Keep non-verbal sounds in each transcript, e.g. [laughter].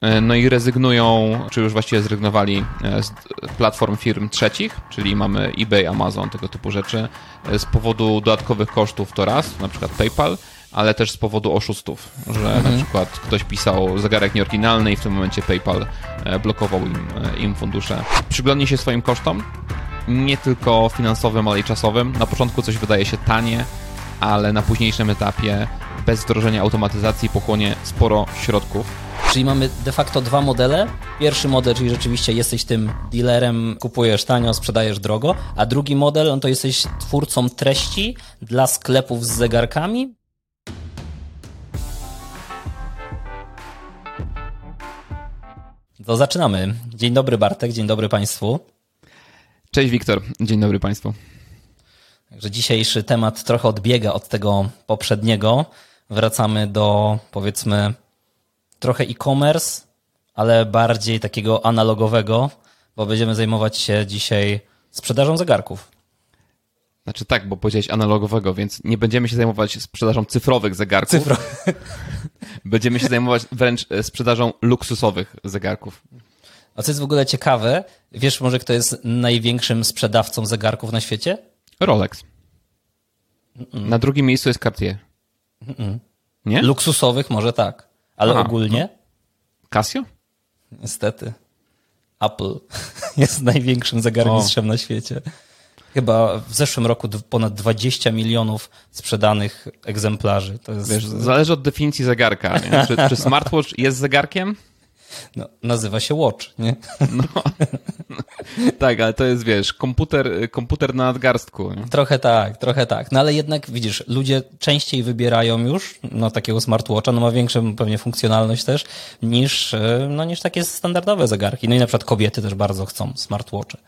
E, no i rezygnują, czy już właściwie zrezygnowali e, z platform firm trzecich, czyli mamy eBay, Amazon, tego typu rzeczy, e, z powodu dodatkowych kosztów to raz, na przykład PayPal, ale też z powodu oszustów, że mhm. na przykład ktoś pisał zegarek nieoryginalny i w tym momencie PayPal blokował im, im fundusze. Przyglądnie się swoim kosztom, nie tylko finansowym, ale i czasowym. Na początku coś wydaje się tanie, ale na późniejszym etapie bez wdrożenia automatyzacji pochłonie sporo środków Czyli mamy de facto dwa modele. Pierwszy model, czyli rzeczywiście jesteś tym dealerem, kupujesz tanio, sprzedajesz drogo, a drugi model, no to jesteś twórcą treści dla sklepów z zegarkami. To zaczynamy. Dzień dobry Bartek, dzień dobry Państwu. Cześć Wiktor, dzień dobry Państwu. Także dzisiejszy temat trochę odbiega od tego poprzedniego. Wracamy do powiedzmy trochę e-commerce, ale bardziej takiego analogowego, bo będziemy zajmować się dzisiaj sprzedażą zegarków. Znaczy tak, bo powiedziałeś analogowego, więc nie będziemy się zajmować sprzedażą cyfrowych zegarków. Cyfro. [laughs] będziemy się zajmować wręcz e, sprzedażą luksusowych zegarków. A co jest w ogóle ciekawe, wiesz może kto jest największym sprzedawcą zegarków na świecie? Rolex. Mm -mm. Na drugim miejscu jest Cartier. Mm nie? Luksusowych może tak. Ale Aha, ogólnie? No. Casio? Niestety. Apple [laughs] jest największym zegarmistrzem o. na świecie. Chyba w zeszłym roku ponad 20 milionów sprzedanych egzemplarzy. Jest... Wiesz, zależy od definicji zegarka. Czy, czy smartwatch jest zegarkiem? No, nazywa się Watch, nie? No, tak, ale to jest, wiesz, komputer, komputer na nadgarstku. Nie? Trochę tak, trochę tak. No ale jednak, widzisz, ludzie częściej wybierają już no, takiego smartwatcha, no ma większą pewnie funkcjonalność też, niż, e, no, niż takie standardowe zegarki. No i na przykład kobiety też bardzo chcą smartwatche,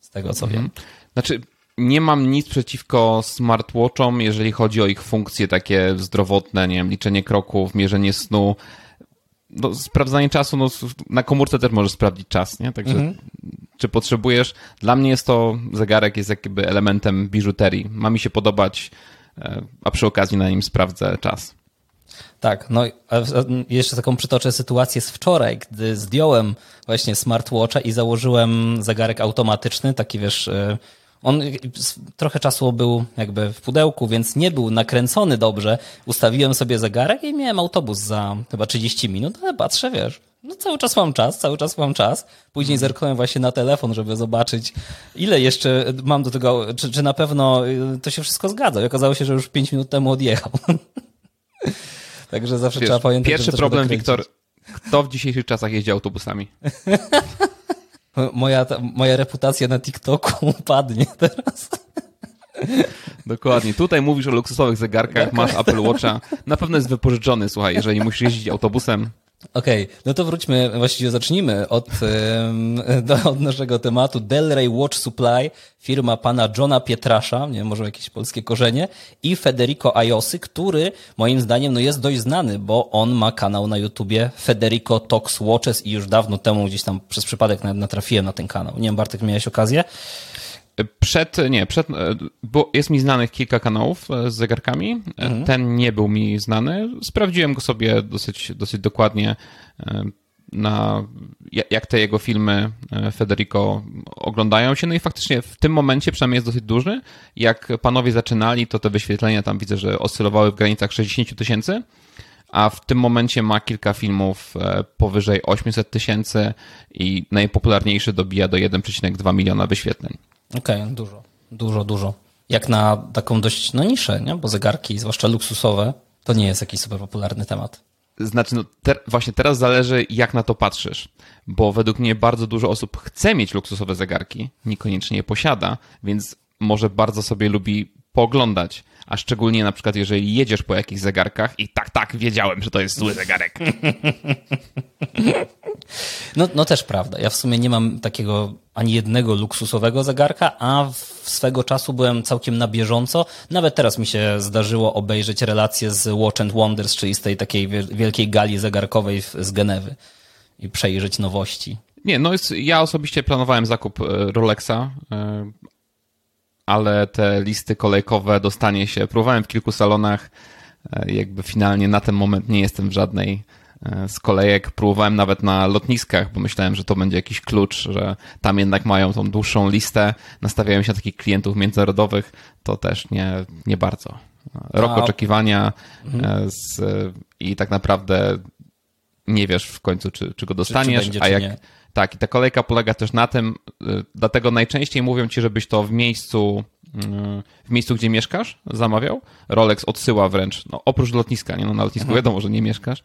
z tego co mhm. wiem. Znaczy, nie mam nic przeciwko smartwatchom, jeżeli chodzi o ich funkcje takie zdrowotne, nie wiem, liczenie kroków, mierzenie snu, no, sprawdzanie czasu, no, na komórce też możesz sprawdzić czas, nie? Także mhm. czy potrzebujesz? Dla mnie jest to, zegarek jest jakby elementem biżuterii. Ma mi się podobać, e, a przy okazji na nim sprawdzę czas. Tak, no jeszcze taką przytoczę sytuację z wczoraj, gdy zdjąłem właśnie smartwatcha i założyłem zegarek automatyczny, taki wiesz, e, on trochę czasu był jakby w pudełku, więc nie był nakręcony dobrze. Ustawiłem sobie zegarek i miałem autobus za chyba 30 minut, ale patrzę, wiesz, no cały czas mam czas, cały czas mam czas. Później zerknąłem właśnie na telefon, żeby zobaczyć, ile jeszcze mam do tego, czy, czy na pewno y, to się wszystko zgadza. I okazało się, że już 5 minut temu odjechał. [laughs] Także zawsze Wiesz, trzeba pamiętać. Pierwszy problem, Wiktor, kto w dzisiejszych czasach jeździ autobusami? [laughs] moja, moja reputacja na TikToku [laughs] upadnie teraz. [laughs] Dokładnie. Tutaj mówisz o luksusowych zegarkach, masz Apple Watcha. Na pewno jest wypożyczony, słuchaj, jeżeli musisz jeździć autobusem. Okej, okay, no to wróćmy, właściwie zacznijmy od, do, od naszego tematu. Delray Watch Supply, firma pana Johna Pietrasza, nie wiem, może jakieś polskie korzenie, i Federico Ayosy, który moim zdaniem no jest dość znany, bo on ma kanał na YouTubie Federico Talks Watches i już dawno temu gdzieś tam przez przypadek natrafiłem na ten kanał. Nie wiem, Bartek, miałeś okazję? Przed, nie, przed, bo jest mi znanych kilka kanałów e, z zegarkami. Mhm. Ten nie był mi znany. Sprawdziłem go sobie dosyć, dosyć dokładnie e, na jak te jego filmy e, Federico oglądają się. No i faktycznie w tym momencie przynajmniej jest dosyć duży. Jak panowie zaczynali, to te wyświetlenia tam widzę, że oscylowały w granicach 60 tysięcy, a w tym momencie ma kilka filmów powyżej 800 tysięcy i najpopularniejszy dobija do 1,2 miliona wyświetleń. Okej, okay, dużo, dużo, dużo. Jak na taką dość no, niszę, nie? bo zegarki, zwłaszcza luksusowe, to nie jest jakiś super popularny temat. Znaczy, no te, właśnie teraz zależy, jak na to patrzysz, bo według mnie bardzo dużo osób chce mieć luksusowe zegarki, niekoniecznie je posiada, więc może bardzo sobie lubi pooglądać, a szczególnie na przykład jeżeli jedziesz po jakichś zegarkach i tak, tak, wiedziałem, że to jest zły zegarek. [laughs] No, no też prawda. Ja w sumie nie mam takiego ani jednego luksusowego zegarka, a w swego czasu byłem całkiem na bieżąco. Nawet teraz mi się zdarzyło obejrzeć relacje z Watch and Wonders, czyli z tej takiej wielkiej gali zegarkowej z Genewy i przejrzeć nowości. Nie, no jest, ja osobiście planowałem zakup e, Rolexa, e, ale te listy kolejkowe, dostanie się, próbowałem w kilku salonach, e, jakby finalnie na ten moment nie jestem w żadnej z kolejek. Próbowałem nawet na lotniskach, bo myślałem, że to będzie jakiś klucz, że tam jednak mają tą dłuższą listę. Nastawiają się na takich klientów międzynarodowych. To też nie, nie bardzo. Rok A... oczekiwania mhm. z, i tak naprawdę nie wiesz w końcu, czy, czy go dostaniesz, czy, czy będzie, a jak. Tak, i ta kolejka polega też na tym, dlatego najczęściej mówią ci, żebyś to w miejscu w miejscu, gdzie mieszkasz, zamawiał. Rolex odsyła wręcz, no oprócz lotniska, nie? No na lotnisku wiadomo, że nie mieszkasz,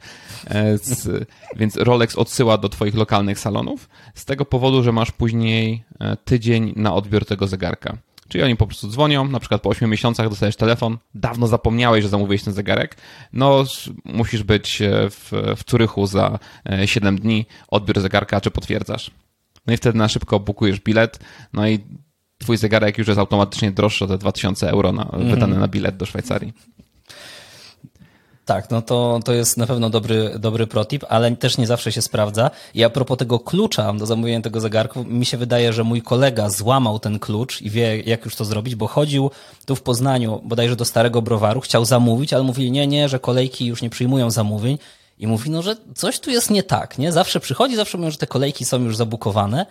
e, z, więc Rolex odsyła do twoich lokalnych salonów z tego powodu, że masz później e, tydzień na odbiór tego zegarka. Czyli oni po prostu dzwonią, na przykład po 8 miesiącach dostajesz telefon, dawno zapomniałeś, że zamówiłeś ten zegarek, no musisz być e, w, w Turychu za 7 dni, odbiór zegarka, czy potwierdzasz. No i wtedy na szybko bukujesz bilet, no i twój zegarek już jest automatycznie droższy o te 2000 euro na, mm. wydane na bilet do Szwajcarii. Tak, no to, to jest na pewno dobry, dobry protip, ale też nie zawsze się sprawdza. I a propos tego klucza do zamówienia tego zegarku, mi się wydaje, że mój kolega złamał ten klucz i wie, jak już to zrobić, bo chodził tu w Poznaniu bodajże do starego browaru, chciał zamówić, ale mówili, nie, nie, że kolejki już nie przyjmują zamówień. I mówi, no, że coś tu jest nie tak, nie? Zawsze przychodzi, zawsze mówią, że te kolejki są już zabukowane.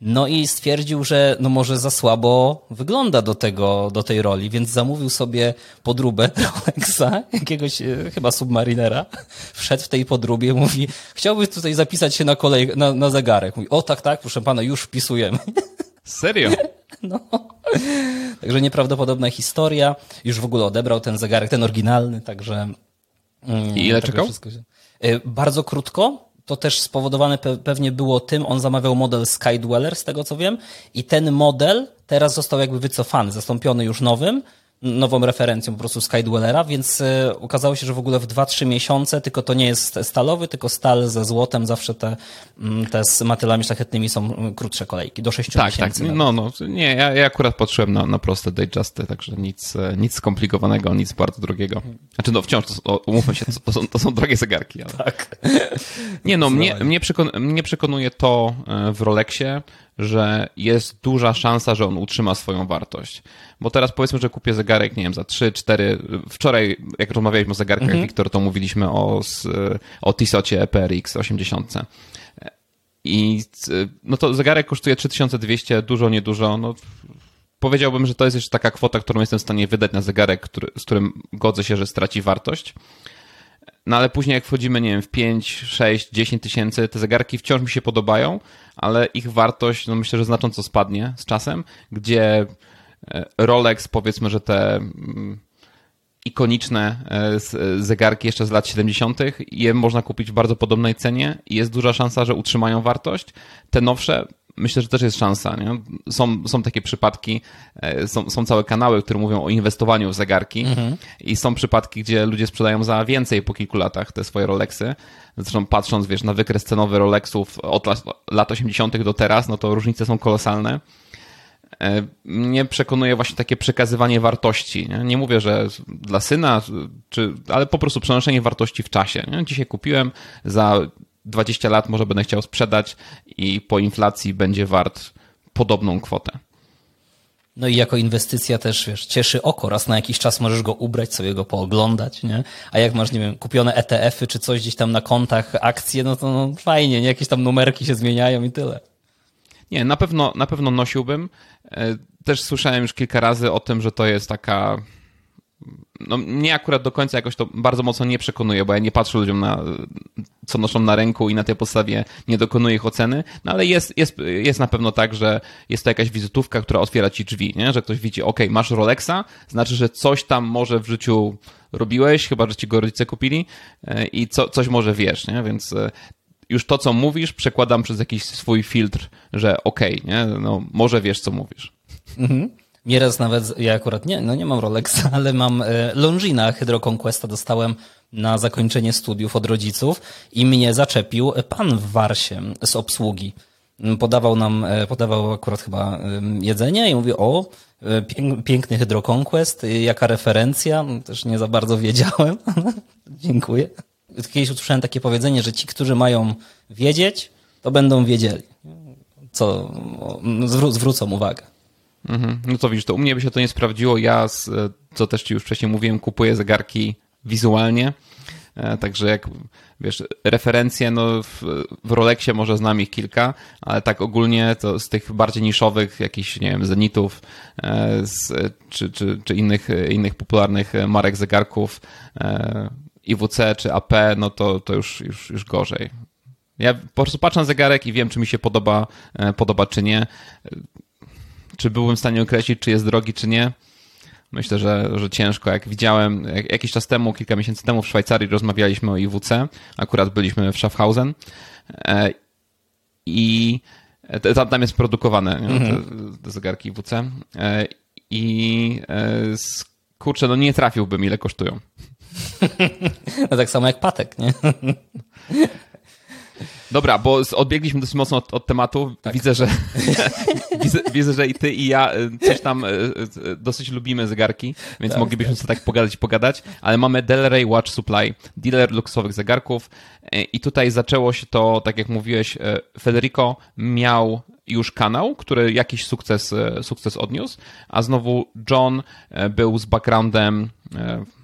No i stwierdził, że no może za słabo wygląda do tego, do tej roli, więc zamówił sobie podróbę [laughs] Rolexa, jakiegoś e, chyba submarinera. [laughs] Wszedł w tej podróbie, mówi, chciałbyś tutaj zapisać się na kolej, na, na zegarek. Mówi, o tak, tak, proszę pana, już wpisujemy. [laughs] Serio? No. Także nieprawdopodobna historia. Już w ogóle odebrał ten zegarek, ten oryginalny, także... Mm, I ile czekał? Się... E, bardzo krótko, to też spowodowane pe pewnie było tym, on zamawiał model Skydweller, z tego co wiem, i ten model teraz został jakby wycofany, zastąpiony już nowym, nową referencją po prostu Skydwellera, więc y, okazało się, że w ogóle w 2-3 miesiące, tylko to nie jest stalowy, tylko stal ze złotem, zawsze te, mm, te z matylami szlachetnymi są mm, krótsze kolejki, do 6 tak, miesięcy. Tak, no, no, nie, ja, ja akurat patrzyłem na, na proste Datejusty, także nic, e, nic skomplikowanego, nic bardzo drogiego. Znaczy, no wciąż, to, umówmy się, to, są, to są drogie zegarki, ale... Tak. Nie no, mnie, mnie, przekon, mnie przekonuje to e, w Rolexie, że jest duża szansa, że on utrzyma swoją wartość. Bo teraz powiedzmy, że kupię zegarek, nie wiem, za 3, 4. Wczoraj, jak rozmawialiśmy o zegarkach, mhm. Wiktor, to mówiliśmy o, o Tisocie PRX 80. I no to zegarek kosztuje 3200, dużo, niedużo. No, powiedziałbym, że to jest jeszcze taka kwota, którą jestem w stanie wydać na zegarek, który, z którym godzę się, że straci wartość. No ale później jak wchodzimy, nie wiem, w 5, 6, 10 tysięcy, te zegarki wciąż mi się podobają, ale ich wartość, no myślę, że znacząco spadnie z czasem, gdzie e, Rolex, powiedzmy, że te mm, ikoniczne e, zegarki jeszcze z lat 70. je można kupić w bardzo podobnej cenie i jest duża szansa, że utrzymają wartość. Te nowsze myślę, że też jest szansa. Nie? Są, są takie przypadki, e, są, są całe kanały, które mówią o inwestowaniu w zegarki mhm. i są przypadki, gdzie ludzie sprzedają za więcej po kilku latach te swoje Rolexy. Zresztą patrząc, wiesz, na wykres cenowy Rolexów od lat, lat 80. do teraz, no to różnice są kolosalne. E, mnie przekonuje właśnie takie przekazywanie wartości. Nie, nie mówię, że dla syna, czy, ale po prostu przenoszenie wartości w czasie. Nie? Dzisiaj kupiłem za 20 lat może będę chciał sprzedać i po inflacji będzie wart podobną kwotę. No i jako inwestycja też, wiesz, cieszy oko. Raz na jakiś czas możesz go ubrać, sobie go pooglądać, nie? A jak masz, nie wiem, kupione ETF-y czy coś gdzieś tam na kontach, akcje, no to no, fajnie, nie? Jakieś tam numerki się zmieniają i tyle. Nie, na pewno, na pewno nosiłbym. E, też słyszałem już kilka razy o tym, że to jest taka no, mnie akurat do końca jakoś to bardzo mocno nie przekonuje, bo ja nie patrzę ludziom na co noszą na ręku i na tej podstawie nie dokonuję ich oceny, no ale jest, jest, jest na pewno tak, że jest to jakaś wizytówka, która otwiera ci drzwi, nie? że ktoś widzi, ok, masz Rolexa, znaczy, że coś tam może w życiu robiłeś, chyba, że ci go rodzice kupili e, i co, coś może wiesz, nie? więc e, już to, co mówisz, przekładam przez jakiś swój filtr, że okay, nie? No, może wiesz, co mówisz. Mhm. Nieraz nawet, ja akurat nie, no nie mam Rolexa, [laughs] ale mam e, Longina Hydro Conquesta dostałem na zakończenie studiów od rodziców i mnie zaczepił pan w Warsie z obsługi. Podawał nam, e, podawał akurat chyba jedzenie i mówi, o, e, piękny Hydro Conquest, jaka referencja, no, też nie za bardzo wiedziałem. [laughs] Dziękuję. Kiedyś usłyszałem takie powiedzenie, że ci, którzy mają wiedzieć, to będą wiedzieli. Co zwró zwrócą uwagę. Mhm. No to widzisz, to u mnie by się to nie sprawdziło. Ja, co też ci już wcześniej mówiłem, kupuję zegarki wizualnie. Także jak wiesz, referencje, no w, w Rolexie może znam ich kilka, ale tak ogólnie to z tych bardziej niszowych, jakichś, nie wiem, Zenitów z, czy, czy, czy innych, innych popularnych marek zegarków, IWC czy AP, no to, to już, już, już gorzej. Ja po prostu patrzę na zegarek i wiem, czy mi się podoba, podoba czy nie. Czy byłbym w stanie określić, czy jest drogi, czy nie? Myślę, że, że ciężko. Jak widziałem jakiś czas temu, kilka miesięcy temu w Szwajcarii rozmawialiśmy o IWC, akurat byliśmy w Schaffhausen e, i tam, tam jest produkowane mhm. te, te, zegarki IWC e, i e, kurczę, no nie trafiłbym ile kosztują. [laughs] No tak samo jak patek, nie? [laughs] Dobra, bo odbiegliśmy dosyć mocno od, od tematu. Tak. Widzę, że [laughs] widzę, widzę, że i ty i ja y, coś tam y, y, dosyć lubimy zegarki, więc tak, moglibyśmy tak. sobie tak pogadać pogadać, ale mamy Delray Watch Supply, dealer luksusowych zegarków i tutaj zaczęło się to, tak jak mówiłeś, Federico miał już kanał, który jakiś sukces, sukces odniósł, a znowu John był z backgroundem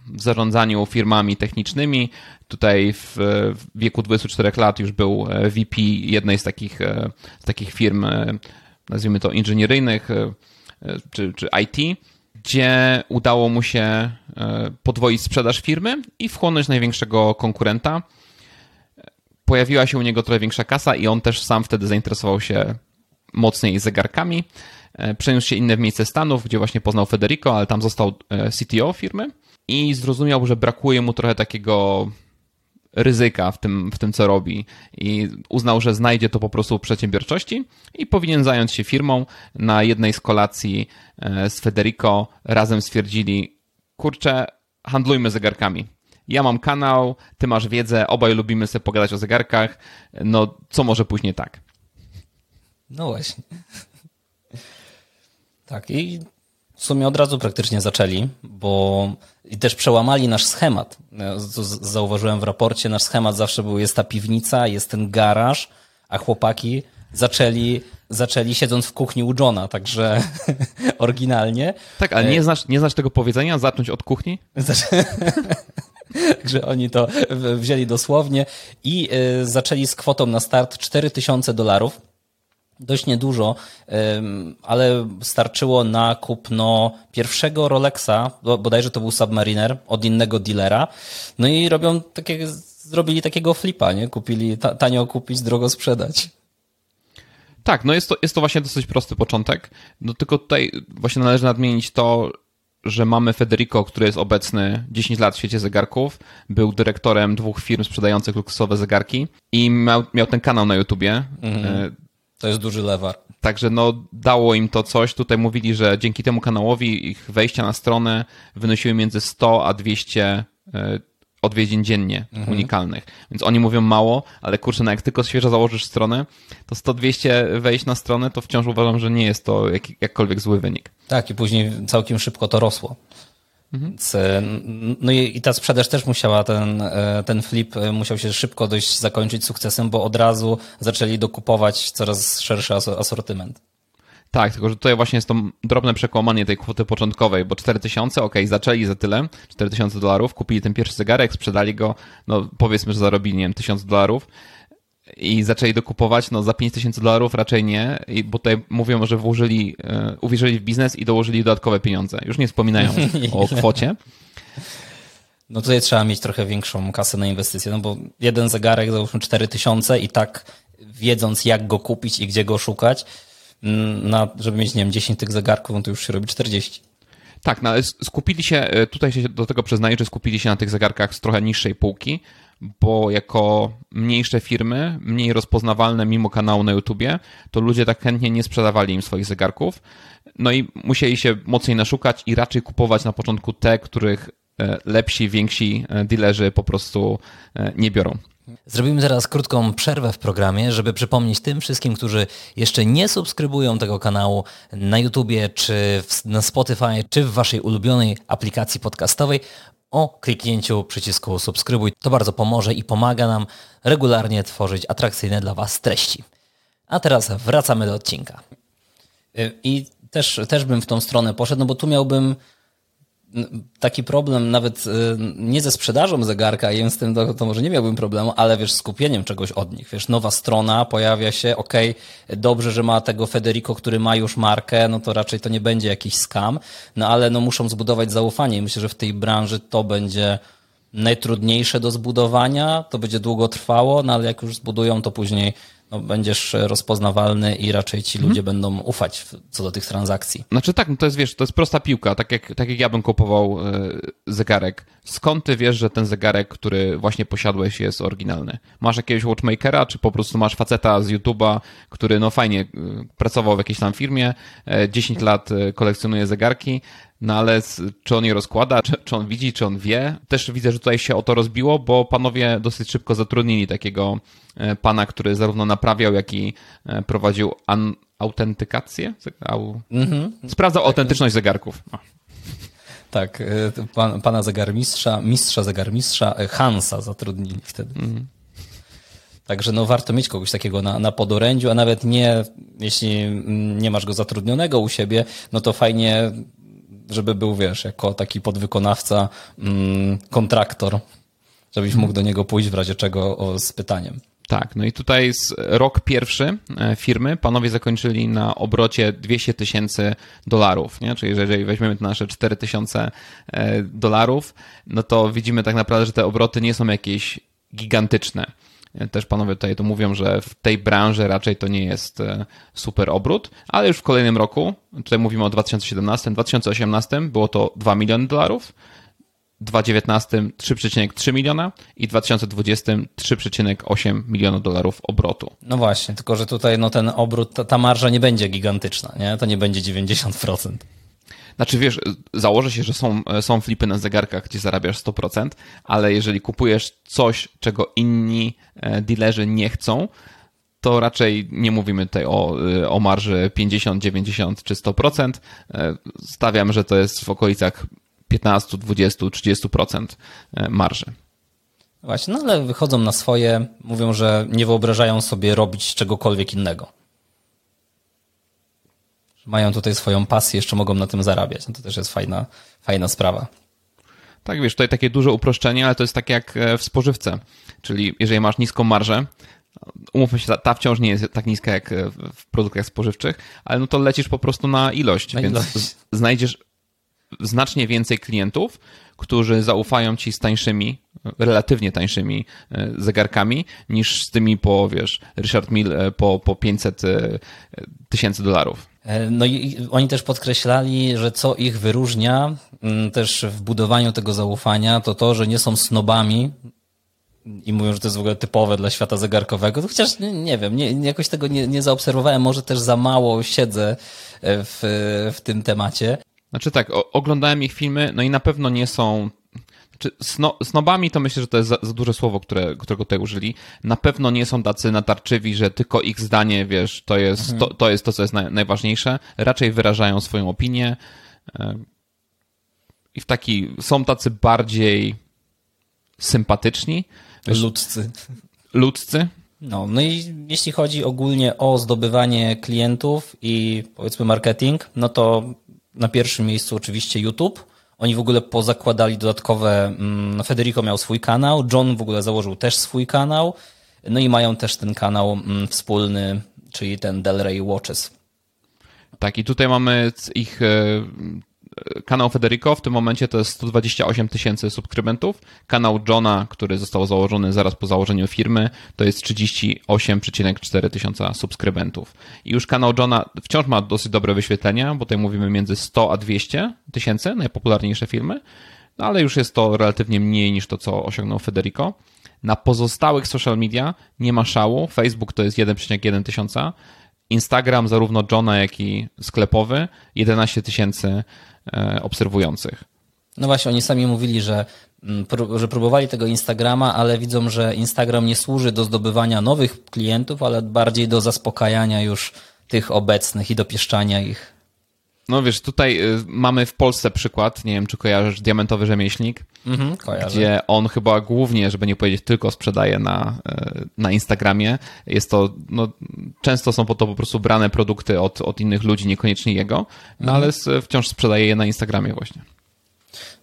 w zarządzaniu firmami technicznymi. Tutaj w, wieku 24 lat już był e, VP jednej z takich, e, z takich firm, e, nazwijmy to inżynieryjnych czy, czy IT, gdzie udało mu się podwoić sprzedaż firmy i wchłonąć największego konkurenta. Pojawiła się u niego trochę większa kasa i on też sam wtedy zainteresował się mocniej zegarkami. Przeniósł się inne w miejsce Stanów, gdzie właśnie poznał Federico, ale tam został CTO firmy i zrozumiał, że brakuje mu trochę takiego ryzyka w tym, w tym, co robi i uznał, że znajdzie to po prostu w przedsiębiorczości i powinien zająć się firmą. Na jednej z kolacji e, z Federico razem stwierdzili, kurczę, handlujmy zegarkami. Ja mam kanał, ty masz wiedzę, obaj lubimy sobie pogadać o zegarkach, no co może później tak? No właśnie. Tak, i w sumie od razu praktycznie zaczęli, bo i też przełamali nasz schemat. Zauważyłem w raporcie, nasz schemat zawsze był, jest ta piwnica, jest ten garaż, a chłopaki zaczęli, zaczęli siedząc w kuchni u Johna, także [laughs] oryginalnie. Tak, ale nie e, znasz, nie znasz tego powiedzenia, zacząć od kuchni? Także [laughs] oni to wzięli dosłownie i e, zaczęli z kwotą na start 4000 dolarów dość niedużo, ale starczyło na kupno pierwszego Rolexa, bodajże to był Submariner, od innego dealera. No i robią takie, zrobili takiego flipa, nie? Kupili, tanio kupić, drogo sprzedać. Tak, no jest to, jest to właśnie dosyć prosty początek. No tylko tutaj właśnie należy nadmienić to, że mamy Federico, który jest obecny 10 lat w świecie zegarków, był dyrektorem dwóch firm sprzedających luksusowe zegarki i miał, miał ten kanał na YouTubie. Mhm. To jest duży lewar. Także no, dało im to coś. Tutaj mówili, że dzięki temu kanałowi ich wejścia na stronę wynosiły między 100 a 200 e, odwiedzin dziennie mhm. unikalnych. Więc oni mówią mało, ale kurczę, no jak tylko świeżo założysz stronę, to 100-200 wejść na stronę, to wciąż uważam, że nie jest to jak, jakkolwiek zły wynik. Tak, i później całkiem szybko to rosło. Mhm. No i, ta sprzedaż też musiała, ten, e, ten flip e, musiał się szybko dość zakończyć sukcesem, bo od razu zaczęli dokupować coraz szerszy asortyment. Tak, tylko że tutaj właśnie jest to drobne przekłamanie tej kwoty początkowej, bo 4000, ok, zaczęli za tyle, 4000 dolarów, kupili ten pierwszy zegarek, sprzedali go, no powiedzmy, że zarobili, nie wiem, 1000 dolarów, i zaczęli dokupować, no za 5000 dolarów raczej nie, bo tutaj mówią, że włożyli, e, uwierzyli w biznes i dołożyli dodatkowe pieniądze. Już nie wspominają [laughs] o kwocie. No tutaj trzeba mieć trochę większą kasę na inwestycje, no bo jeden zegarek załóżmy 4000 i tak wiedząc jak go kupić i gdzie go szukać, mm, na, żeby mieć, nie wiem, 10 tych zegarków, no to już się robi 40. Tak, no ale skupili się, e, tutaj się do tego przyznaję, że skupili się na tych zegarkach z trochę niższej półki, bo jako mniejsze firmy, mniej rozpoznawalne mimo kanału na YouTubie, to ludzie tak chętnie nie sprzedawali im swoich zegarków. No i musieli się mocniej naszukać i raczej kupować na początku te, których e, lepsi, więksi e, dealerzy po prostu e, nie biorą. Zrobimy teraz krótką przerwę w programie, żeby przypomnieć tym wszystkim, którzy jeszcze nie subskrybują tego kanału na YouTubie, czy na Spotify, czy w waszej ulubionej aplikacji podcastowej, o kliknięciu przycisku subskrybuj. To bardzo pomoże i pomaga nam regularnie tworzyć atrakcyjne dla Was treści. A teraz wracamy do odcinka. Y, I też, też bym w tą stronę poszedł, no bo tu miałbym taki problem nawet y, nie ze sprzedażą zegarka, i z tym to, to, może nie miałbym problemu, ale wiesz, skupieniem czegoś od nich. Wiesz, nowa strona pojawia się, okej, okay, dobrze, że ma tego Federico, który ma już markę, no to raczej to nie będzie jakiś scam, no ale no muszą zbudować zaufanie i myślę, że w tej branży to będzie najtrudniejsze do zbudowania, to będzie długo trwało, no ale jak już zbudują, to później no, będziesz rozpoznawalny i raczej ci ludzie mhm. będą ufać co do tych transakcji. Znaczy tak, no to jest, wiesz, to jest prosta piłka, tak jak, tak jak ja bym kupował y, zegarek. Skąd ty wiesz, że ten zegarek, który właśnie posiadłeś jest oryginalny? Masz jakiegoś watchmakera, czy po prostu masz faceta z YouTube'a, który no fajnie y, pracował w jakiejś tam firmie, y, 10 lat kolekcjonuje zegarki, no ale czy on je rozkłada, czy, czy, on widzi, czy on wie? Też widzę, że tutaj się o to rozbiło, bo panowie dosyć szybko zatrudnili takiego e, pana, który zarówno naprawiał, jak i e, prowadził an- autentykację. Au... Mhm. Sprawdzał tak. autentyczność zegarków. O. Tak, e, pan, pana zegarmistrza, mistrza zegarmistrza Hansa zatrudnili wtedy. Mhm. Także no warto mieć kogoś takiego na, na podorędziu, a nawet nie, jeśli nie masz go zatrudnionego u siebie, no to fajnie żeby był, wiesz, jako taki podwykonawca, mm, kontraktor, żebyś mógł do niego pójść w razie czego o, z pytaniem. Tak, no i tutaj z rok pierwszy e, firmy panowie zakończyli na obrocie 200 tysięcy dolarów, nie? czyli jeżeli weźmiemy nasze 4 tysiące e, dolarów, no to widzimy tak naprawdę, że te obroty nie są jakieś gigantyczne. Też panowie tutaj to mówią, że w tej branży raczej to nie jest e, super obrót, ale już w kolejnym roku, tutaj mówimy o 2017, 2018 było to 2 miliony dolarów, 2019 3,3 miliona i 2020 3,8 miliona dolarów obrotu. No właśnie, tylko że tutaj no ten obrót, ta, ta marża nie będzie gigantyczna, nie? To nie będzie 90%. Znaczy wiesz, założę się, że są, są flipy na zegarkach, gdzie zarabiasz 100%, ale jeżeli kupujesz coś, czego inni e, dealerzy nie chcą, to raczej nie mówimy tutaj o, e, o marży 50, 90 czy 100%. E, stawiam, że to jest w okolicach 15, 20, 30% marży. Właśnie, no ale wychodzą na swoje, mówią, że nie wyobrażają sobie robić czegokolwiek innego mają tutaj swoją pasję, jeszcze mogą na tym zarabiać. No to też jest fajna, fajna sprawa. Tak, wiesz, tutaj takie duże uproszczenie, ale to jest tak jak e, w spożywce. Czyli jeżeli masz niską marżę, umówmy się, ta wciąż nie jest tak niska jak e, w produktach spożywczych, ale no to lecisz po prostu na ilość, na więc ilość. znajdziesz znacznie więcej klientów, którzy zaufają ci z tańszymi, relatywnie tańszymi e, zegarkami, niż z tymi po, wiesz, Richard Mill po, po 500 tysięcy dolarów. E, no i oni też podkreślali, że co ich wyróżnia mm, też w budowaniu tego zaufania, to to, że nie są snobami i mówią, że to jest w ogóle typowe dla świata zegarkowego. To chociaż nie, nie wiem, nie, jakoś tego nie, nie zaobserwowałem, może też za mało siedzę e, w, w tym temacie. Znaczy tak, oglądałem ich filmy, no i na pewno nie są czy sno, snobami to myślę, że to jest za, za, duże słowo, które, którego tutaj użyli. Na pewno nie są tacy natarczywi, że tylko ich zdanie, wiesz, to jest, mhm. to, to, jest to, co jest naj, najważniejsze. Raczej wyrażają swoją opinię. E, I w taki, są tacy bardziej sympatyczni. Wiesz, ludzcy. Ludzcy. No, no i jeśli chodzi ogólnie o zdobywanie klientów i powiedzmy marketing, no to na pierwszym miejscu oczywiście YouTube oni w ogóle pozakładali dodatkowe. Mm, Federico miał swój kanał, John w ogóle założył też swój kanał. No i mają też ten kanał mm, wspólny, czyli ten Delray Watches. Tak, i tutaj mamy ich e, kanał Federico w tym momencie to jest 128 tysięcy subskrybentów. Kanał Johna, który został założony zaraz po założeniu firmy, to jest 38,4 tysiąca subskrybentów. I już kanał Johna wciąż ma dosyć dobre wyświetlenia, bo tutaj mówimy między 100 a 200 tysięcy, najpopularniejsze filmy, no ale już jest to relatywnie mniej niż to, co osiągnął Federico. Na pozostałych social media nie ma szału. Facebook to jest 1,1 tysiąca. Instagram zarówno Johna, jak i sklepowy 11 tysięcy E, obserwujących. No właśnie, oni sami mówili, że, mm, że próbowali tego Instagrama, ale widzą, że Instagram nie służy do zdobywania nowych klientów, ale bardziej do zaspokajania już tych obecnych i dopieszczania ich. No wiesz, tutaj y, mamy w Polsce przykład, nie wiem czy kojarzysz, Diamentowy Rzemieślnik, mhm, gdzie on chyba głównie, żeby nie powiedzieć tylko sprzedaje na, y, na Instagramie. Jest to, no, często są po to po prostu brane produkty od, od innych ludzi, niekoniecznie jego, no mhm. ale wciąż sprzedaje je na Instagramie właśnie.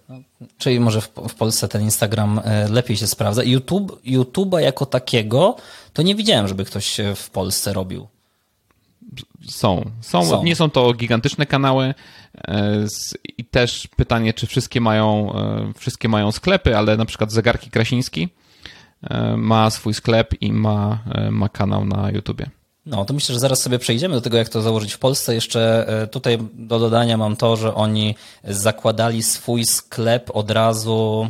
No, czyli może w, w, Polsce ten Instagram e, lepiej się sprawdza. YouTube, YouTube'a jako takiego to nie widziałem, żeby ktoś w Polsce robił. Są. są. są. Nie są to gigantyczne kanały e, i też pytanie, czy wszystkie mają, e, wszystkie mają sklepy, ale na przykład Zegarki Krasiński ma swój sklep i ma, ma kanał na YouTubie. No, to myślę, że zaraz sobie przejdziemy do tego, jak to założyć w Polsce. Jeszcze e, tutaj do dodania mam to, że oni zakładali swój sklep od razu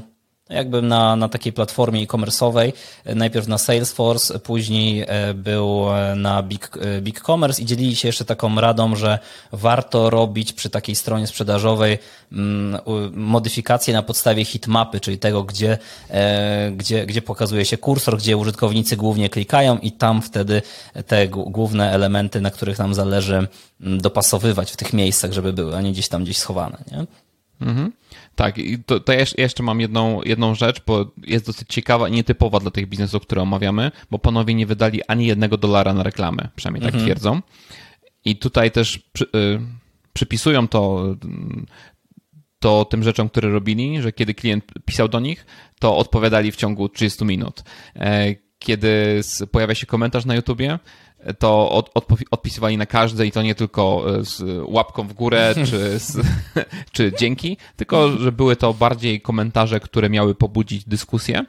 jakby na, na takiej platformie e-commerce'owej, najpierw na Salesforce, później e, był e, na Big, e, Big Commerce i dzielili się jeszcze taką radą, że warto robić przy takiej stronie sprzedażowej mm, modyfikacje na podstawie hitmapy, czyli tego, gdzie, gdzie, gdzie pokazuje się kursor, gdzie użytkownicy głównie klikają i tam wtedy te główne elementy, na których nam zależy mm, dopasowywać w tych miejscach, żeby były, a nie gdzieś tam gdzieś schowane. Nie? Mhm. Tak, i to, to jeszcze mam jedną, jedną rzecz, bo jest dosyć ciekawa i nietypowa dla tych biznesów, które omawiamy, bo panowie nie wydali ani jednego dolara na reklamę, przynajmniej tak mhm. twierdzą. I tutaj też przy, y, przypisują to, to tym rzeczom, które robili, że kiedy klient pisał do nich, to odpowiadali w ciągu 30 minut. E, kiedy pojawia się komentarz na YouTubie, to od, odpisywali na każde i to nie tylko e, z łapką w górę [laughs] czy, z, [laughs] czy dzięki, tylko że były to bardziej komentarze, które miały pobudzić dyskusję.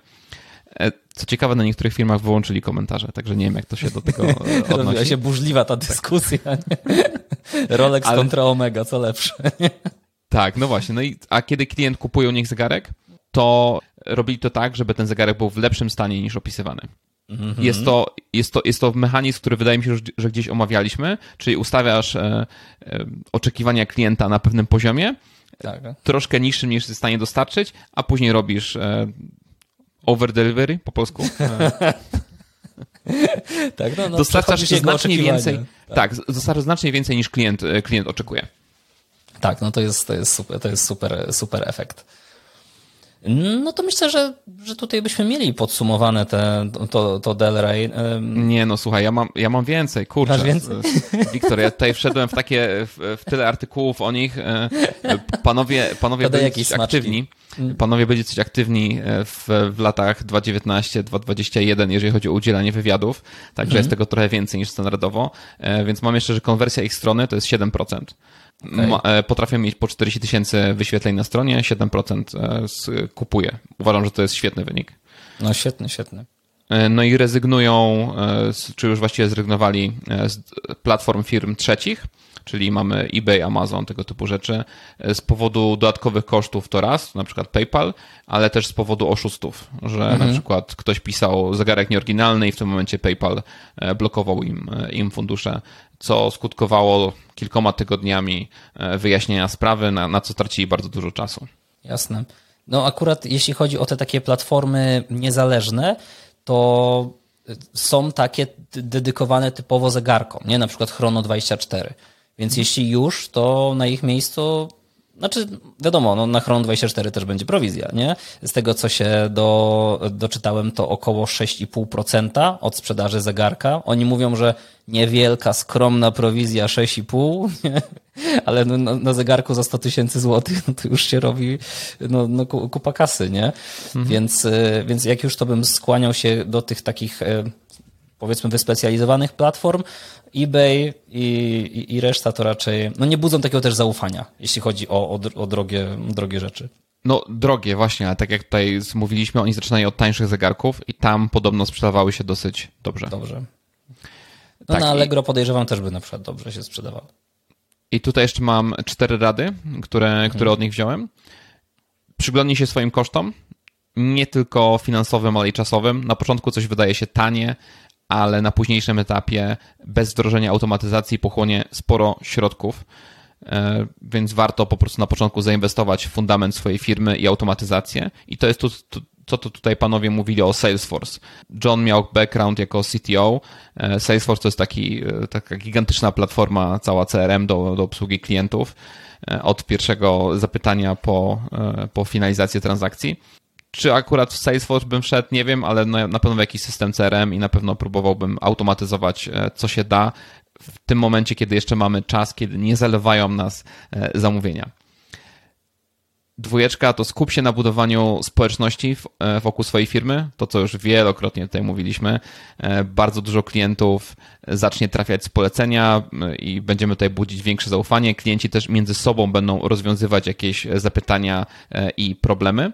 E, co ciekawe, na niektórych firmach wyłączyli komentarze, także nie wiem, jak to się do tego e, [laughs] odnosi. Robiła się burzliwa ta dyskusja. Rolex Ale... kontra Omega, co lepsze. tak, no właśnie. No i, a kiedy klient kupuje u nich zegarek, to robili to tak, żeby ten zegarek był w lepszym stanie niż opisywany. -hmm. Jest, to, jest, to, jest to mechanizm, który wydaje mi się, że gdzieś omawialiśmy, czyli ustawiasz e, e, oczekiwania klienta na pewnym poziomie, tak. troszkę niższym niż jest w stanie dostarczyć, a później robisz e, over delivery po polsku. [laughs] tak, no, no, dostarczasz znacznie więcej. Tak, tak dostarczasz znacznie więcej niż klient, e, klient oczekuje. Tak, no to jest, to jest super, to jest super, super efekt. No to myślę, że, że tutaj byśmy mieli podsumowane te, to, to Delray. Nie, no słuchaj, ja mam, ja mam więcej, kurczę. Masz więcej? Wiktor, ja tutaj wszedłem w takie, w, w tyle artykułów o nich. E, panowie, panowie byli aktywni. Mm. Panowie byli coś aktywni e, w, w latach 2019-2021, jeżeli chodzi o udzielanie wywiadów, także mm. jest tego trochę więcej niż standardowo, e, więc mam jeszcze, że konwersja ich strony to jest 7%. Okay. E, potrafię mieć po 40 tysięcy wyświetleń na stronie, 7% e, kupuje. Uważam, że to jest świetny wynik. No świetny, świetny. E, no i rezygnują, czy już właściwie zrezygnowali z platform firm trzecich, czyli mamy eBay, Amazon, tego typu rzeczy, z powodu dodatkowych kosztów to raz, na przykład PayPal, ale też z powodu oszustów, że mhm. na przykład ktoś pisał zegarek nieoryginalny i w tym momencie PayPal blokował im, im fundusze co skutkowało kilkoma tygodniami e, wyjaśnienia sprawy, na, na co stracili bardzo dużo czasu. Jasne. No akurat jeśli chodzi o te takie platformy niezależne, to są takie dedykowane typowo zegarkom, nie? Na przykład Chrono24. Więc mhm. jeśli już, to na ich miejscu znaczy, wiadomo, no na Chron24 też będzie prowizja, nie? Z tego, co się do, doczytałem, to około 6,5% od sprzedaży zegarka. Oni mówią, że niewielka, skromna prowizja 6,5, nie? ale no, no, na zegarku za 100 tysięcy złotych, no to już się robi no, no kupa kasy, nie? Mhm. Więc, y, więc jak już to bym skłaniał się do tych takich y, powiedzmy wyspecjalizowanych platform, eBay i, i, i, reszta to raczej no nie budzą takiego też zaufania, jeśli chodzi o, o, o drogie, drogie rzeczy. No, drogie, właśnie, ale tak jak tutaj mówiliśmy, oni zaczynają od tańszych zegarków i tam podobno sprzedawały się dosyć dobrze. Dobrze. No tak, na Allegro i... podejrzewam też by na przykład dobrze się sprzedawało. I tutaj jeszcze mam cztery rady, które, mhm. które od nich wziąłem. Przyglądnij się swoim kosztom, nie tylko finansowym, ale i czasowym. Na początku coś wydaje się tanie, ale na późniejszym etapie bez wdrożenia automatyzacji pochłonie sporo środków, e, więc warto po prostu na początku zainwestować w fundament swojej firmy i automatyzację. I to jest to, co to tutaj panowie mówili o Salesforce. John miał background jako CTO. E, Salesforce to jest taki, e, taka gigantyczna platforma, cała CRM do, do obsługi klientów od pierwszego zapytania po, po finalizację transakcji. Czy akurat w Salesforce bym wszedł, nie wiem, ale na pewno w jakiś system CRM i na pewno próbowałbym automatyzować, e, co się da w tym momencie, kiedy jeszcze mamy czas, kiedy nie zalewają nas e, zamówienia. Dwójeczka to skup się na budowaniu społeczności e, wokół swojej firmy. To, co już wielokrotnie tutaj mówiliśmy. Bardzo dużo klientów zacznie trafiać z polecenia i będziemy tutaj budzić większe zaufanie. Klienci też między sobą będą rozwiązywać jakieś zapytania i problemy.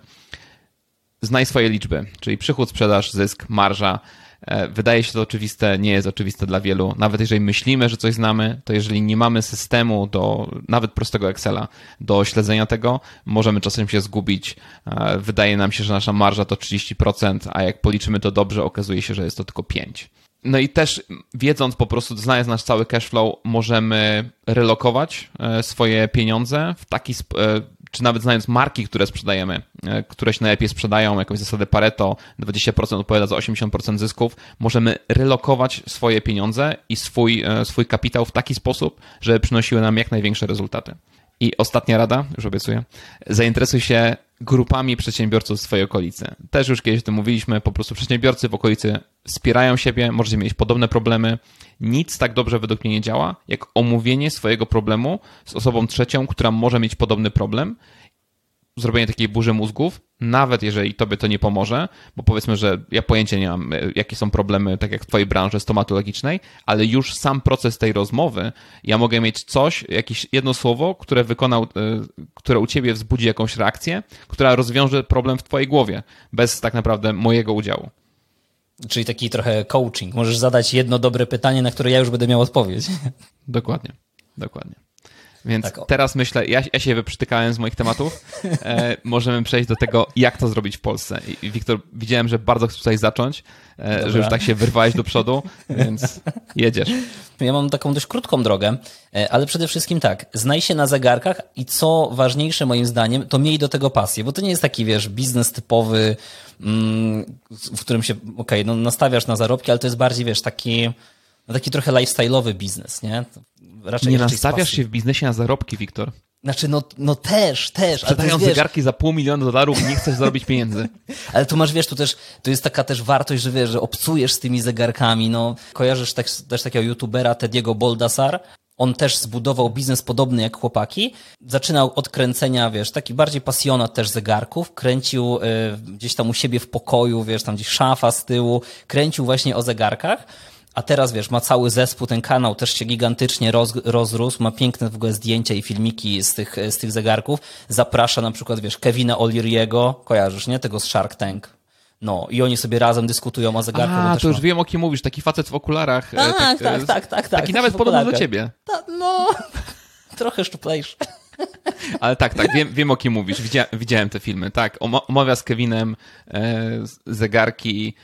Znaj swoje liczby, czyli przychód, sprzedaż, zysk, marża E, wydaje się to oczywiste, nie jest oczywiste dla wielu. Nawet jeżeli myślimy, że coś znamy, to jeżeli nie mamy systemu do nawet prostego Excela do śledzenia tego, możemy czasem się zgubić. E, wydaje nam się, że nasza marża to 30%, a jak policzymy to dobrze, okazuje się, że jest to tylko 5%. No i też wiedząc po prostu, znając nasz cały cashflow, możemy relokować e, swoje pieniądze w taki sposób, czy nawet znając marki, które sprzedajemy, e, które się najlepiej sprzedają, jakąś zasadę Pareto, 20% odpowiada za 80% zysków, możemy relokować swoje pieniądze i swój, e, swój kapitał w taki sposób, żeby przynosiły nam jak największe rezultaty. I ostatnia rada, już obiecuję, zainteresuj się grupami przedsiębiorców w swojej okolicy. Też już kiedyś o tym mówiliśmy, po prostu przedsiębiorcy w okolicy wspierają siebie, możecie mieć podobne problemy. Nic tak dobrze według mnie nie działa, jak omówienie swojego problemu z osobą trzecią, która może mieć podobny problem zrobienie takiej burzy mózgów, nawet jeżeli tobie to nie pomoże, bo powiedzmy, że ja pojęcia nie mam, e, jakie są problemy, tak jak w twojej branży stomatologicznej, ale już sam proces tej rozmowy, ja mogę mieć coś, jakieś jedno słowo, które wykonał, e, które u ciebie wzbudzi jakąś reakcję, która rozwiąże problem w twojej głowie, bez tak naprawdę mojego udziału. Czyli taki trochę coaching. Możesz zadać jedno dobre pytanie, na które ja już będę miał odpowiedź. Dokładnie, dokładnie. Więc tak, teraz myślę, ja, ja się wyprztykałem z moich tematów. E, możemy przejść do tego, jak to zrobić w Polsce. I Wiktor, widziałem, że bardzo chcesz tutaj zacząć, e, że już tak się wyrwałeś do przodu, więc jedziesz. Ja mam taką dość krótką drogę, e, ale przede wszystkim tak, znaj się na zegarkach i co ważniejsze moim zdaniem, to miej do tego pasję, bo to nie jest taki, wiesz, biznes typowy, mm, w którym się, okej, okay, no nastawiasz na zarobki, ale to jest bardziej, wiesz, taki no taki trochę lifestyle'owy biznes, nie? Raczej nie nastawiasz się w biznesie na zarobki, Wiktor. Znaczy, no, no też, też. Sprzedając zegarki za pół miliona dolarów nie chcesz zarobić pieniędzy. [laughs] Ale tu masz, wiesz, tu też, tu jest taka też wartość, że wiesz, że obcujesz z tymi zegarkami, no. Kojarzysz też, też takiego youtubera Tediego Boldasar? On też zbudował biznes podobny jak chłopaki. Zaczynał od kręcenia, wiesz, taki bardziej pasjonat też zegarków. Kręcił y, gdzieś tam u siebie w pokoju, wiesz, tam gdzieś szafa z tyłu. Kręcił właśnie o zegarkach. A teraz wiesz, ma cały zespół, ten kanał też się gigantycznie roz, rozrósł, ma piękne w ogóle zdjęcia i filmiki z tych, z tych zegarków. Zaprasza na przykład, wiesz, Kevina O'Leary'ego, kojarzysz, nie? Tego z Shark Tank. No, i oni sobie razem dyskutują o zegarku. A, to już ma... wiem, o kim mówisz, taki facet w okularach. Tak, tak, tak, tak, tak, tak. Taki nawet podobny do ciebie. Ta, no, [laughs] trochę szczuplejszy. [laughs] Ale tak, tak, wiem, wiem o kim mówisz. Widzia, widziałem te filmy, tak. Omawia z Kevinem e, zegarki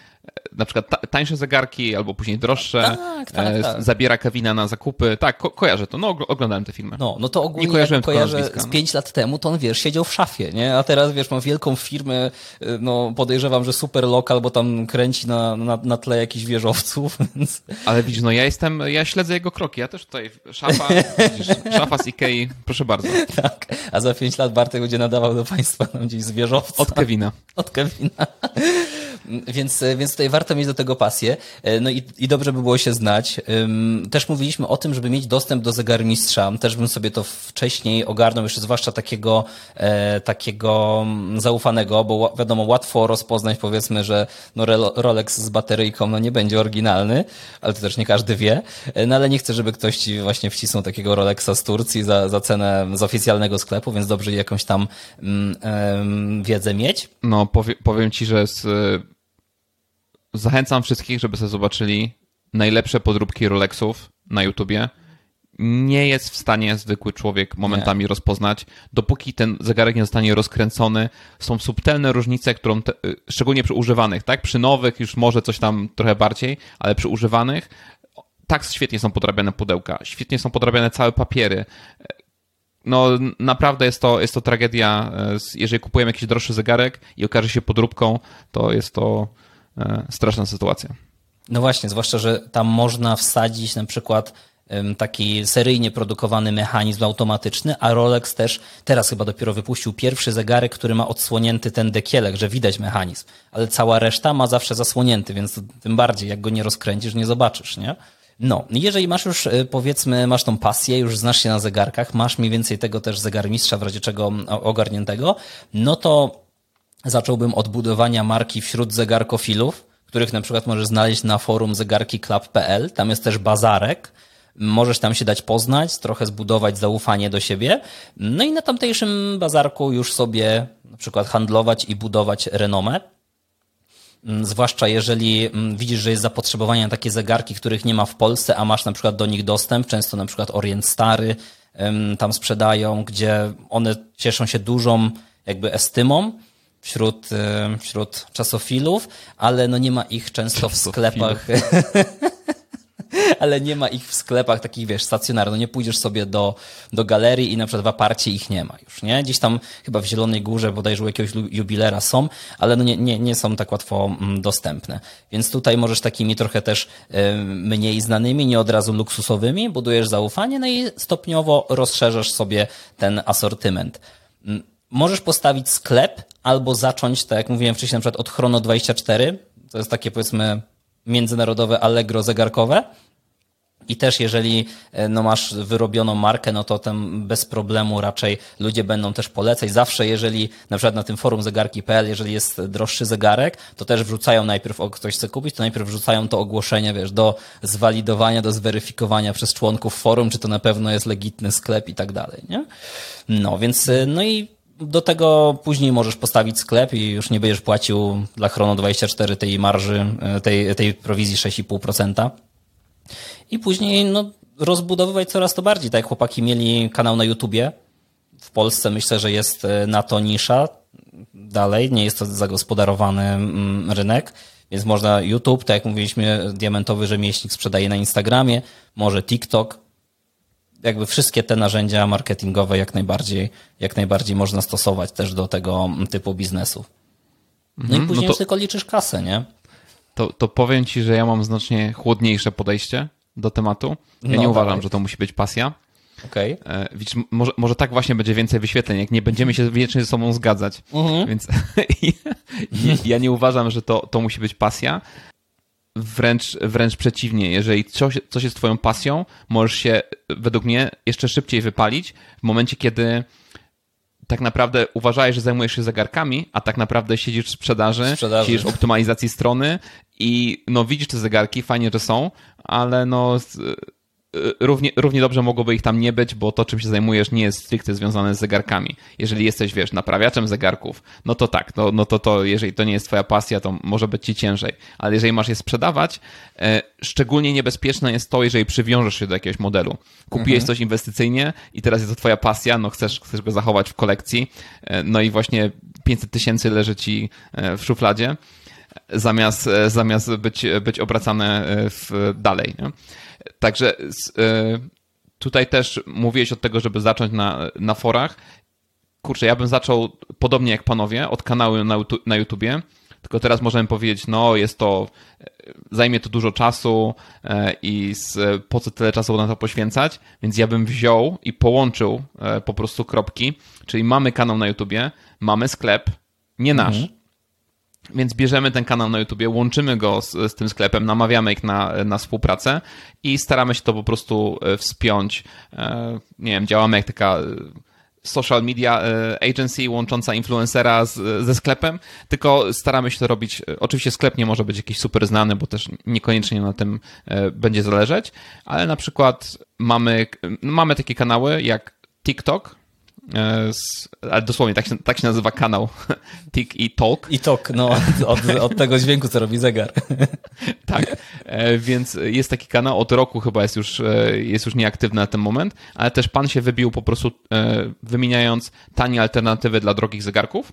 na przykład tańsze zegarki, albo później droższe, tak, tak, e, tak. zabiera Kevina na zakupy. Tak, ko kojarzę to, no oglądałem te filmy. No, no to ogólnie nie kojarzyłem kojarzę z pięć lat temu, to on wiesz, siedział w szafie, nie? A teraz wiesz, mam wielką firmę, y, no podejrzewam, że super lokal, bo tam kręci na, na, na tle jakichś wieżowców, [laughs] więc... Ale widzisz, no ja jestem, ja śledzę jego kroki, ja też tutaj szafa, widzisz, szafa z Ikei, proszę bardzo. [laughs] Tak, a za pięć lat Bartek będzie nadawał do państwa tam gdzieś z wieżowca. Od Kevina. Od Kevina. Więc, więc tutaj warto mieć do tego pasję. E, no i, i dobrze by było się znać. Też mówiliśmy o tym, żeby mieć dostęp do zegarmistrza. Też bym sobie to wcześniej ogarnął, jeszcze zwłaszcza takiego, e, takiego mm, zaufanego, bo wiadomo, łatwo rozpoznać powiedzmy, że no Rolex z bateryjką no nie będzie oryginalny, ale to też nie każdy wie. E, no ale nie chcę, żeby ktoś ci właśnie wcisnął takiego Rolexa z Turcji za, za cenę z oficjalnego sklepu, więc dobrze jakąś tam um, wiedzę mieć. No powie, powiem ci, że z Zachęcam wszystkich, żeby sobie zobaczyli najlepsze podróbki Rolexów na YouTubie. Nie jest w stanie zwykły człowiek momentami nie. rozpoznać, dopóki ten zegarek nie zostanie rozkręcony. Są subtelne różnice, którą te, y, szczególnie przy używanych, tak? Przy nowych już może coś tam trochę bardziej, ale przy używanych tak świetnie są podrabiane pudełka, świetnie są podrabiane całe papiery. No naprawdę jest to, jest to tragedia. Jeżeli kupujemy jakiś droższy zegarek i okaże się podróbką, to jest to E, straszna sytuacja. No właśnie, zwłaszcza, że tam można wsadzić na przykład taki seryjnie produkowany mechanizm automatyczny, a Rolex też teraz chyba dopiero wypuścił pierwszy zegarek, który ma odsłonięty ten dekielek, że widać mechanizm, ale cała reszta ma zawsze zasłonięty, więc tym bardziej jak go nie rozkręcisz, nie zobaczysz, nie? No, jeżeli masz już, powiedzmy, masz tą pasję, już znasz się na zegarkach, masz mniej więcej tego też zegarmistrza w razie czego ogarniętego, no to zacząłbym od budowania marki wśród zegarkofilów, których na przykład możesz znaleźć na forum zegarkiclub.pl. Tam jest też bazarek. Możesz tam się dać poznać, trochę zbudować zaufanie do siebie. No i na tamtejszym bazarku już sobie na przykład handlować i budować renomę. Mm, zwłaszcza jeżeli mm, widzisz, że jest zapotrzebowanie na takie zegarki, których nie ma w Polsce, a masz na przykład do nich dostęp. Często na przykład Orient Stary tam sprzedają, gdzie one cieszą się dużą jakby estymą wśród, e, wśród czasofilów, ale no nie ma ich często w sklepach. [laughs] ale nie ma ich w sklepach takich, wiesz, stacjonarnych. No nie pójdziesz sobie do, do galerii i na przykład w aparcie ich nie ma już, nie? Gdzieś tam chyba w Zielonej Górze bodajże u jakiegoś jubilera są, ale no nie, nie, nie są tak łatwo mm, dostępne. Więc tutaj możesz takimi trochę też e, mniej znanymi, nie od razu luksusowymi, budujesz zaufanie, no i stopniowo rozszerzasz sobie ten asortyment. Możesz postawić sklep albo zacząć, tak jak mówiłem wcześniej, na przykład od Chrono24, to jest takie powiedzmy międzynarodowe Allegro zegarkowe. I też jeżeli e, no, masz wyrobioną markę, no to tam bez problemu raczej ludzie będą też polecać. Zawsze jeżeli na przykład na tym forum zegarki.pl, jeżeli jest droższy zegarek, to też wrzucają najpierw, o ktoś chce kupić, to najpierw wrzucają to ogłoszenie, wiesz, do zwalidowania, do zweryfikowania przez członków forum, czy to na pewno jest legitny sklep i tak dalej, nie? No, więc e, no i do tego później możesz postawić sklep i już nie będziesz płacił dla Chrono24 tej marży, e, tej, tej prowizji 6,5%. I później no, rozbudowywać coraz to bardziej. Tak jak chłopaki mieli kanał na YouTubie. W Polsce myślę, że jest e, na to nisza. Dalej, nie jest to zagospodarowany mm, rynek. Więc można YouTube, tak jak mówiliśmy, diamentowy rzemieślnik sprzedaje na Instagramie, może TikTok, jakby wszystkie te narzędzia marketingowe jak najbardziej, jak najbardziej można stosować też do tego typu biznesu. No mhm, i później no to, tylko liczysz kasę, nie? To, to powiem ci, że ja mam znacznie chłodniejsze podejście do tematu. Ja no, nie uważam, że to musi być pasja. Okay. E, może, może tak właśnie będzie więcej wyświetleń, jak nie będziemy się wiecznie ze sobą zgadzać. Mhm. Więc [laughs] ja nie uważam, że to, to musi być pasja. Wręcz, wręcz przeciwnie, jeżeli coś, coś jest twoją pasją, możesz się według mnie jeszcze szybciej wypalić w momencie, kiedy tak naprawdę uważałeś, że zajmujesz się zegarkami, a tak naprawdę siedzisz w sprzedaży, sprzedaży. siedzisz w optymalizacji strony i no widzisz te zegarki, fajnie, że są, ale no równie, równie dobrze mogłoby ich tam nie być, bo to, czym się zajmujesz, nie jest stricte związane z zegarkami. Jeżeli jesteś, wiesz, naprawiaczem zegarków, no to tak, no, no to, to jeżeli to nie jest twoja pasja, to może być ci ciężej. Ale jeżeli masz je sprzedawać, e, szczególnie niebezpieczne jest to, jeżeli przywiążesz się do jakiegoś modelu. Kupiłeś mhm. coś inwestycyjnie i teraz jest to twoja pasja, no chcesz, chcesz go zachować w kolekcji, e, no i właśnie 500 tysięcy leży ci w szufladzie, zamiast, zamiast być, być obracane w, dalej. Nie? Także e, tutaj też mówiłeś od tego, żeby zacząć na, na forach. Kurczę, ja bym zaczął podobnie jak panowie, od kanału na, na YouTubie, tylko teraz możemy powiedzieć, no jest to, zajmie to dużo czasu i z, po co tyle czasu na to poświęcać, więc ja bym wziął i połączył po prostu kropki, czyli mamy kanał na YouTubie, mamy sklep, nie nasz, mhm. Więc bierzemy ten kanał na YouTubie, łączymy go z, z, tym sklepem, namawiamy ich na, na współpracę i staramy się to po prostu e, wspiąć. E, nie wiem, działamy jak taka e, social media agency łącząca influencera z, ze sklepem, tylko staramy się to robić. Oczywiście sklep nie może być jakiś super znany, bo też niekoniecznie na tym będzie zależeć, ale na przykład mamy, mamy takie kanały jak TikTok, ale dosłownie tak się, tak się nazywa kanał [laughs] Tik i Talk. I Talk, no, od, od tego dźwięku, co robi zegar. [laughs] tak, e, więc jest taki kanał, od roku chyba jest już, e, jest już nieaktywny na ten moment, ale też pan się wybił po prostu wymieniając tanie alternatywy dla drogich zegarków.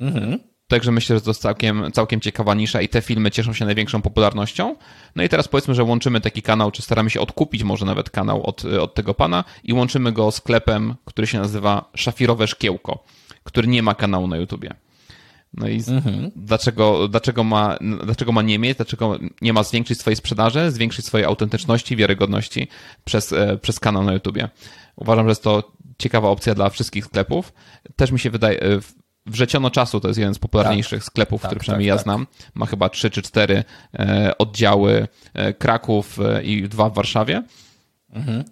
Mhm. Także myślę, że to jest całkiem, całkiem ciekawa nisza i te filmy cieszą się największą popularnością. No i teraz powiedzmy, że łączymy taki kanał, czy staramy się odkupić może nawet kanał od, od tego pana i łączymy go sklepem, który się nazywa Szafirowe Szkiełko, który nie ma kanału na YouTubie. No i mhm. dlaczego, dlaczego, ma, dlaczego ma nie mieć, dlaczego nie ma zwiększyć swojej sprzedaży, zwiększyć swojej autentyczności, wiarygodności przez, e, przez kanał na YouTubie. Uważam, że jest to ciekawa opcja dla wszystkich sklepów. Też mi się wydaje, Wrzeciono Czasu to jest jeden z popularniejszych tak, sklepów, tak, który przynajmniej tak, ja tak. znam. Ma chyba trzy czy cztery e, oddziały e, Kraków e, i dwa w Warszawie. Mhm.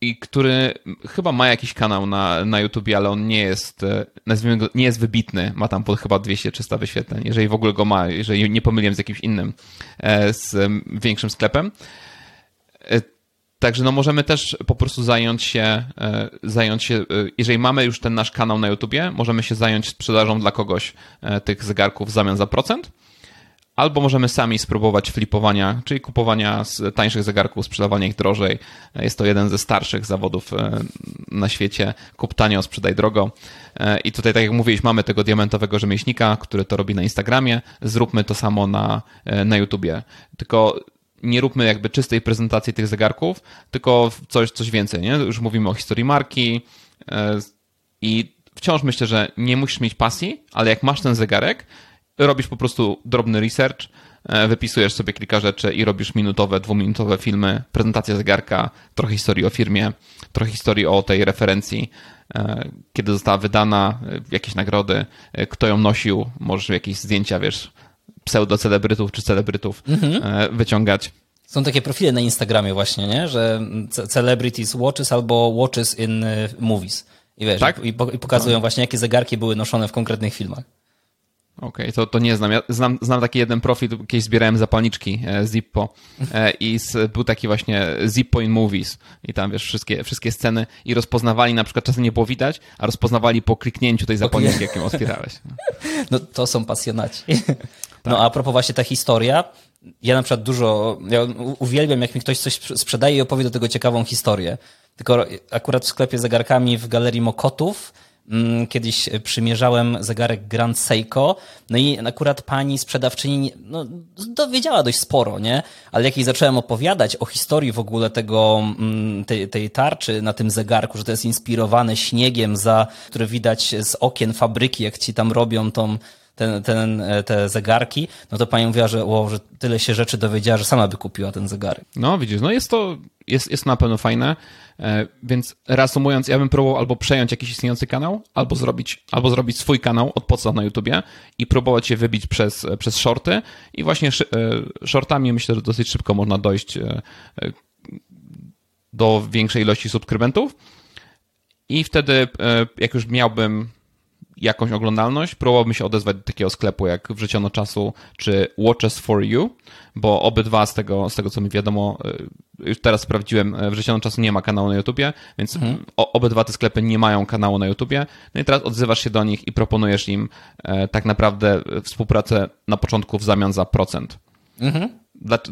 I który chyba ma jakiś kanał na, na YouTubie, ale on nie jest, nazwijmy go, nie jest wybitny. Ma tam pod chyba 200-300 wyświetleń, jeżeli w ogóle go ma, jeżeli nie pomyliłem z jakimś innym, z większym sklepem Także no możemy też po prostu zająć się, e, zająć się, e, jeżeli mamy już ten nasz kanał na YouTubie, możemy się zająć sprzedażą dla kogoś e, tych zegarków w zamian za procent. Albo możemy sami spróbować flipowania, czyli kupowania tańszych zegarków, sprzedawania ich drożej. Jest to jeden ze starszych zawodów na świecie. Kup tanio, sprzedaj drogo. I tutaj, tak jak mówiłeś, mamy tego diamentowego rzemieślnika, który to robi na Instagramie. Zróbmy to samo na, na YouTubie. Tylko nie róbmy jakby czystej prezentacji tych zegarków, tylko coś, coś więcej, nie? Już mówimy o historii marki e, i wciąż myślę, że nie musisz mieć pasji, ale jak masz ten zegarek, robisz po prostu drobny research, e, wypisujesz sobie kilka rzeczy i robisz minutowe, dwuminutowe filmy, prezentacja zegarka, trochę historii o firmie, trochę historii o tej referencji, e, kiedy została wydana, jakieś nagrody, kto ją nosił, możesz jakieś zdjęcia, wiesz, pseudo-celebrytów czy celebrytów mhm. E, wyciągać. Są takie profile na Instagramie właśnie, nie? że celebrities watches albo watches in e, movies. I wiesz, tak? i, pokazują właśnie, jakie zegarki były noszone w konkretnych filmach. Okej, okay, to, to nie znam. Ja znam, znam taki jeden profil, kiedyś zbierałem zapalniczki e, Zippo i z, był taki właśnie Zippo in Movies i tam wiesz, wszystkie, wszystkie sceny i rozpoznawali, na przykład czasem nie było widać, a rozpoznawali po kliknięciu tej zapalniczki, okay. jak ją otwierałeś. [laughs] No to są pasjonaci. [laughs] Tak. No a propos właśnie ta historia, ja na przykład dużo, ja uwielbiam jak mi ktoś coś sprzedaje i opowie do tego ciekawą historię. Tylko akurat w sklepie zegarkami w Galerii Mokotów mm, kiedyś przymierzałem zegarek Grand Seiko, no i akurat pani sprzedawczyni no, dowiedziała dość sporo, nie? Ale jak jej zacząłem opowiadać o historii w ogóle tego, mm, tej, tej tarczy na tym zegarku, że to jest inspirowane śniegiem, za, które widać z okien fabryki, jak ci tam robią tą ten, ten, e, te zegarki, no to pani mówiła, że, o, że tyle się rzeczy dowiedziała, że sama by kupiła ten zegarek. No widzisz, no jest to, jest, jest na pewno fajne, e, więc reasumując, ja bym próbował albo przejąć jakiś istniejący kanał, albo zrobić, albo zrobić swój kanał od podstaw na YouTubie i próbować się wybić przez, przez shorty i właśnie e, shortami myślę, że dosyć szybko można dojść do większej ilości subskrybentów i wtedy, jak już miałbym jakąś oglądalność, próbowałbym się odezwać do takiego sklepu jak Wrzeciono Czasu czy Watches for You, bo obydwa z tego, z tego co mi wiadomo, y, już teraz sprawdziłem, y, Wrzeciono Czasu nie ma kanału na YouTubie, więc mhm. obydwa te sklepy nie mają kanału na YouTubie. No i teraz odzywasz się do nich i proponujesz im e, tak naprawdę współpracę na początku w zamian za procent. Mhm.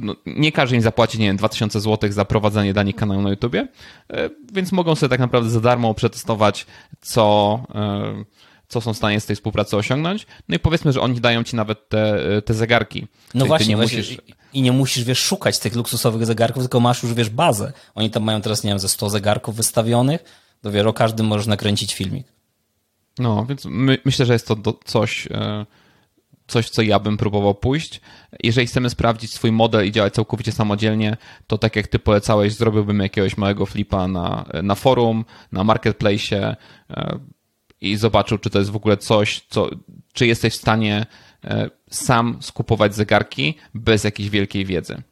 No, nie każe im zapłacić, nie wiem, 2000 zł za prowadzenie dla nich kanału na YouTubie, e, więc mogą sobie tak naprawdę za darmo przetestować, co e, co są w stanie z tej współpracy osiągnąć. No i powiedzmy, że oni dają ci nawet te, te zegarki. No właśnie, nie właśnie. Musisz... I nie musisz, wiesz, szukać tych luksusowych zegarków, tylko masz już, wiesz, bazę. Oni tam mają teraz, nie wiem, ze 100 zegarków wystawionych, dopiero każdym możesz nakręcić filmik. No, więc my, myślę, że jest to do, coś, e, coś, co ja bym próbował pójść. Jeżeli chcemy sprawdzić swój model i działać całkowicie samodzielnie, to tak jak ty polecałeś, zrobiłbym jakiegoś małego flipa na, na forum, na marketplace, e, i zobaczył, czy to jest w ogóle coś, co, czy jesteś w stanie e, sam skupować zegarki bez jakiejś wielkiej wiedzy.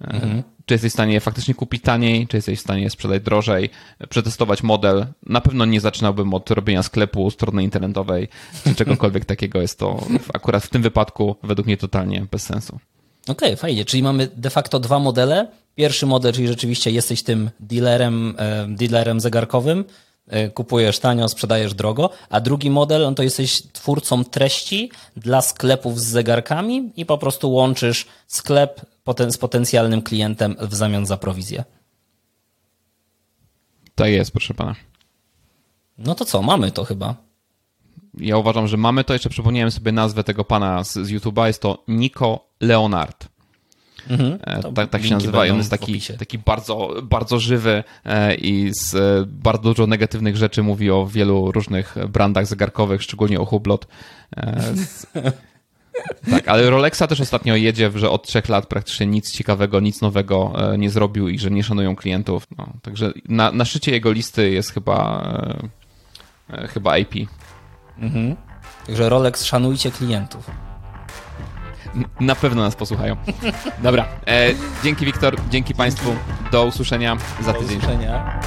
E, mhm. Czy jesteś w stanie je faktycznie kupić taniej, czy jesteś w stanie je sprzedać drożej, przetestować model. Na pewno nie zaczynałbym od robienia sklepu, strony internetowej, czy czegokolwiek [laughs] takiego. Jest to akurat w tym wypadku według mnie totalnie bez sensu. Okej, okay, fajnie. Czyli mamy de facto dwa modele. Pierwszy model, czyli rzeczywiście jesteś tym dealerem, e, dealerem zegarkowym, kupujesz tanio, sprzedajesz drogo, a drugi model no to jesteś twórcą treści dla sklepów z zegarkami i po prostu łączysz sklep z potencjalnym klientem w zamian za prowizję. Tak jest, proszę pana. No to co, mamy to chyba. Ja uważam, że mamy to. Jeszcze przypomniałem sobie nazwę tego pana z, z YouTube'a. Jest to Nico Leonard. Mhm, e, tak, tak się nazywa i on jest taki, taki bardzo, bardzo żywy e, i z e, bardzo dużo negatywnych rzeczy mówi o wielu różnych brandach zegarkowych, szczególnie o Hublot. [laughs] Tak, ale Rolexa też ostatnio jedzie, że od trzech lat praktycznie nic ciekawego, nic nowego nie zrobił i że nie szanują klientów. No, także na, na szczycie jego listy jest chyba chyba IP. Mhm. Także Rolex, szanujcie klientów. Na pewno nas posłuchają. Dobra. E, dzięki Wiktor, dzięki Państwu. Do usłyszenia za tydzień. Do usłyszenia.